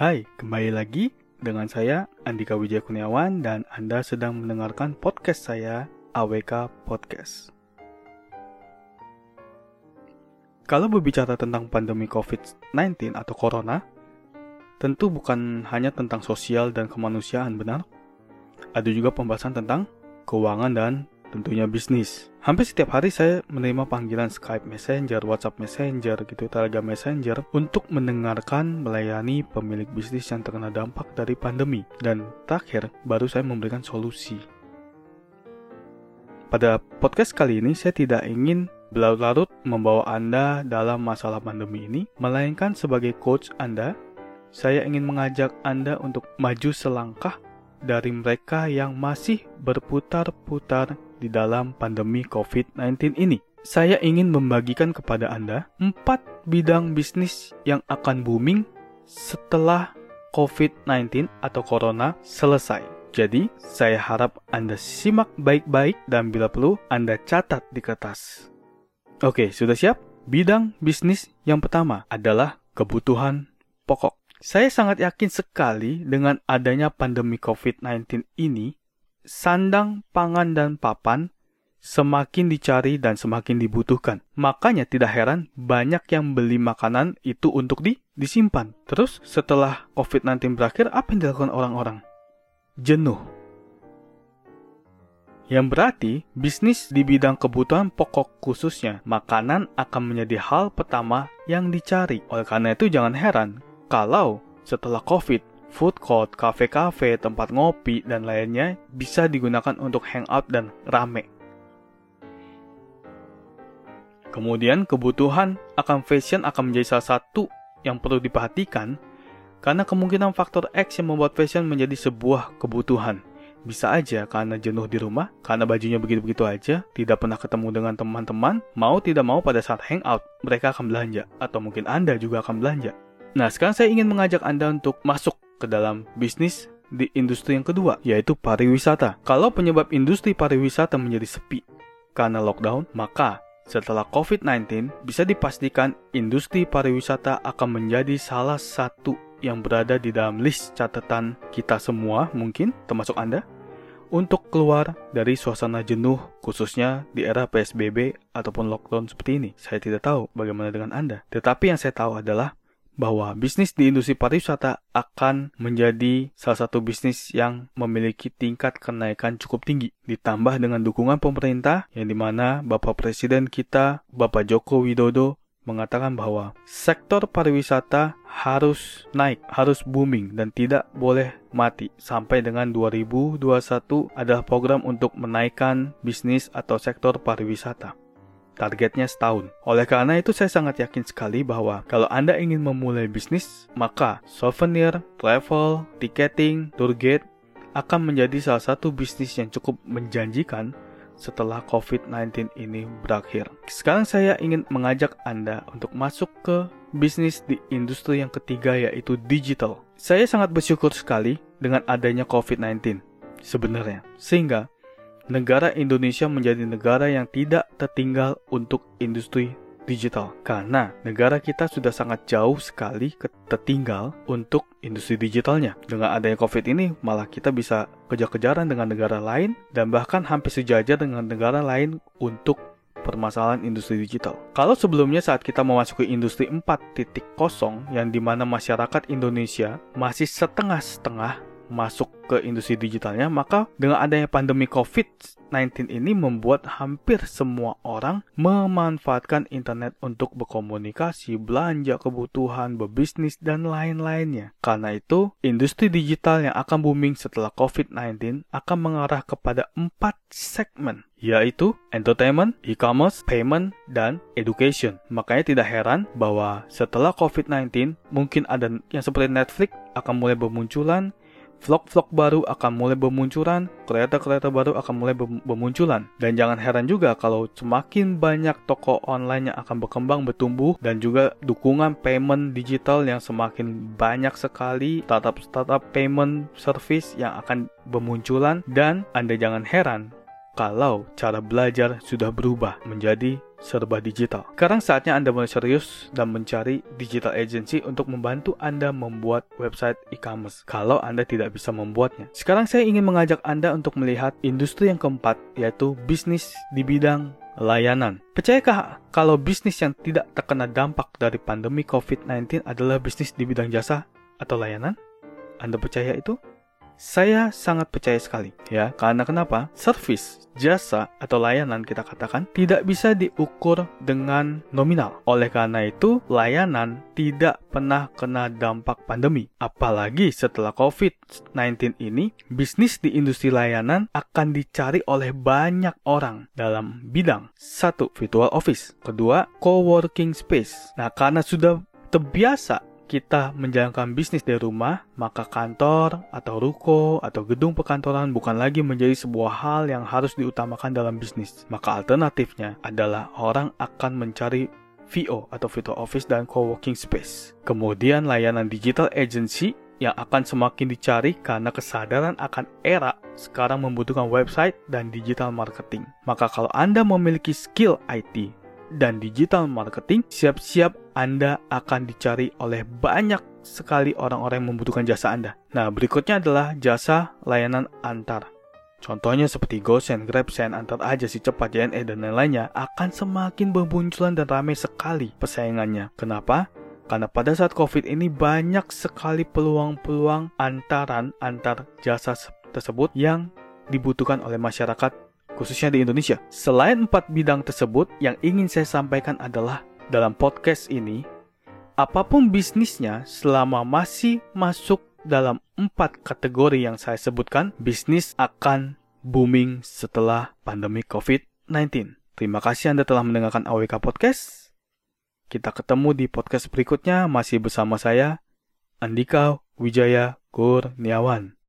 Hai, kembali lagi dengan saya Andika Wijaya Kurniawan dan Anda sedang mendengarkan podcast saya AWK Podcast. Kalau berbicara tentang pandemi COVID-19 atau corona, tentu bukan hanya tentang sosial dan kemanusiaan, benar? Ada juga pembahasan tentang keuangan dan tentunya bisnis. Hampir setiap hari saya menerima panggilan Skype Messenger, WhatsApp Messenger, gitu, Telegram Messenger untuk mendengarkan melayani pemilik bisnis yang terkena dampak dari pandemi. Dan terakhir, baru saya memberikan solusi. Pada podcast kali ini, saya tidak ingin berlarut-larut membawa Anda dalam masalah pandemi ini, melainkan sebagai coach Anda, saya ingin mengajak Anda untuk maju selangkah dari mereka yang masih berputar-putar di dalam pandemi COVID-19 ini. Saya ingin membagikan kepada Anda empat bidang bisnis yang akan booming setelah COVID-19 atau Corona selesai. Jadi, saya harap Anda simak baik-baik dan bila perlu Anda catat di kertas. Oke, sudah siap? Bidang bisnis yang pertama adalah kebutuhan pokok. Saya sangat yakin sekali dengan adanya pandemi COVID-19 ini, sandang, pangan, dan papan semakin dicari dan semakin dibutuhkan. Makanya tidak heran banyak yang beli makanan itu untuk di, disimpan. Terus setelah COVID-19 berakhir, apa yang dilakukan orang-orang? Jenuh. Yang berarti, bisnis di bidang kebutuhan pokok khususnya, makanan akan menjadi hal pertama yang dicari. Oleh karena itu jangan heran kalau setelah COVID, food court, kafe-kafe, tempat ngopi, dan lainnya bisa digunakan untuk hangout dan rame. Kemudian kebutuhan akan fashion akan menjadi salah satu yang perlu diperhatikan karena kemungkinan faktor X yang membuat fashion menjadi sebuah kebutuhan. Bisa aja karena jenuh di rumah, karena bajunya begitu-begitu aja, tidak pernah ketemu dengan teman-teman, mau tidak mau pada saat hangout, mereka akan belanja, atau mungkin Anda juga akan belanja. Nah, sekarang saya ingin mengajak Anda untuk masuk ke dalam bisnis di industri yang kedua, yaitu pariwisata. Kalau penyebab industri pariwisata menjadi sepi karena lockdown, maka setelah COVID-19 bisa dipastikan industri pariwisata akan menjadi salah satu yang berada di dalam list catatan kita semua mungkin termasuk Anda untuk keluar dari suasana jenuh khususnya di era PSBB ataupun lockdown seperti ini. Saya tidak tahu bagaimana dengan Anda. Tetapi yang saya tahu adalah bahwa bisnis di industri pariwisata akan menjadi salah satu bisnis yang memiliki tingkat kenaikan cukup tinggi. Ditambah dengan dukungan pemerintah yang di mana Bapak Presiden kita, Bapak Joko Widodo, mengatakan bahwa sektor pariwisata harus naik, harus booming dan tidak boleh mati. Sampai dengan 2021 adalah program untuk menaikkan bisnis atau sektor pariwisata targetnya setahun. Oleh karena itu saya sangat yakin sekali bahwa kalau Anda ingin memulai bisnis, maka souvenir, travel, ticketing, tour guide akan menjadi salah satu bisnis yang cukup menjanjikan setelah COVID-19 ini berakhir. Sekarang saya ingin mengajak Anda untuk masuk ke bisnis di industri yang ketiga yaitu digital. Saya sangat bersyukur sekali dengan adanya COVID-19 sebenarnya. Sehingga negara Indonesia menjadi negara yang tidak tertinggal untuk industri digital karena negara kita sudah sangat jauh sekali tertinggal untuk industri digitalnya. Dengan adanya COVID ini malah kita bisa kejar-kejaran dengan negara lain dan bahkan hampir sejajar dengan negara lain untuk permasalahan industri digital. Kalau sebelumnya saat kita memasuki industri 4.0 yang di mana masyarakat Indonesia masih setengah-setengah masuk ke industri digitalnya, maka dengan adanya pandemi COVID-19 ini membuat hampir semua orang memanfaatkan internet untuk berkomunikasi, belanja kebutuhan, berbisnis, dan lain-lainnya. Karena itu, industri digital yang akan booming setelah COVID-19 akan mengarah kepada empat segmen yaitu entertainment, e-commerce, payment, dan education. Makanya tidak heran bahwa setelah COVID-19 mungkin ada yang seperti Netflix akan mulai bermunculan, vlog-vlog baru akan mulai bermunculan, kereta-kereta baru akan mulai bermunculan. Dan jangan heran juga kalau semakin banyak toko online yang akan berkembang, bertumbuh, dan juga dukungan payment digital yang semakin banyak sekali, startup-startup payment service yang akan bermunculan, dan Anda jangan heran kalau cara belajar sudah berubah menjadi serba digital. Sekarang saatnya Anda mulai serius dan mencari digital agency untuk membantu Anda membuat website e-commerce kalau Anda tidak bisa membuatnya. Sekarang saya ingin mengajak Anda untuk melihat industri yang keempat yaitu bisnis di bidang layanan. Percayakah kalau bisnis yang tidak terkena dampak dari pandemi COVID-19 adalah bisnis di bidang jasa atau layanan? Anda percaya itu? Saya sangat percaya sekali, ya. Karena kenapa? Service, jasa, atau layanan kita katakan tidak bisa diukur dengan nominal. Oleh karena itu, layanan tidak pernah kena dampak pandemi. Apalagi setelah COVID-19 ini, bisnis di industri layanan akan dicari oleh banyak orang dalam bidang satu virtual office, kedua co-working space. Nah, karena sudah terbiasa kita menjalankan bisnis dari rumah, maka kantor atau ruko atau gedung perkantoran bukan lagi menjadi sebuah hal yang harus diutamakan dalam bisnis. Maka alternatifnya adalah orang akan mencari VO atau virtual office dan co-working space. Kemudian layanan digital agency yang akan semakin dicari karena kesadaran akan era sekarang membutuhkan website dan digital marketing. Maka kalau Anda memiliki skill IT dan digital marketing, siap-siap Anda akan dicari oleh banyak sekali orang-orang yang membutuhkan jasa Anda. Nah, berikutnya adalah jasa layanan antar. Contohnya seperti GoSend, GrabSend, antar aja si cepat, JNE, dan lain-lainnya akan semakin bermunculan dan ramai sekali persaingannya. Kenapa? Karena pada saat COVID ini banyak sekali peluang-peluang antaran antar jasa tersebut yang dibutuhkan oleh masyarakat khususnya di Indonesia. Selain empat bidang tersebut, yang ingin saya sampaikan adalah dalam podcast ini, apa pun bisnisnya selama masih masuk dalam empat kategori yang saya sebutkan, bisnis akan booming setelah pandemi COVID-19. Terima kasih Anda telah mendengarkan AWK Podcast. Kita ketemu di podcast berikutnya masih bersama saya, Andika Wijaya Kurniawan.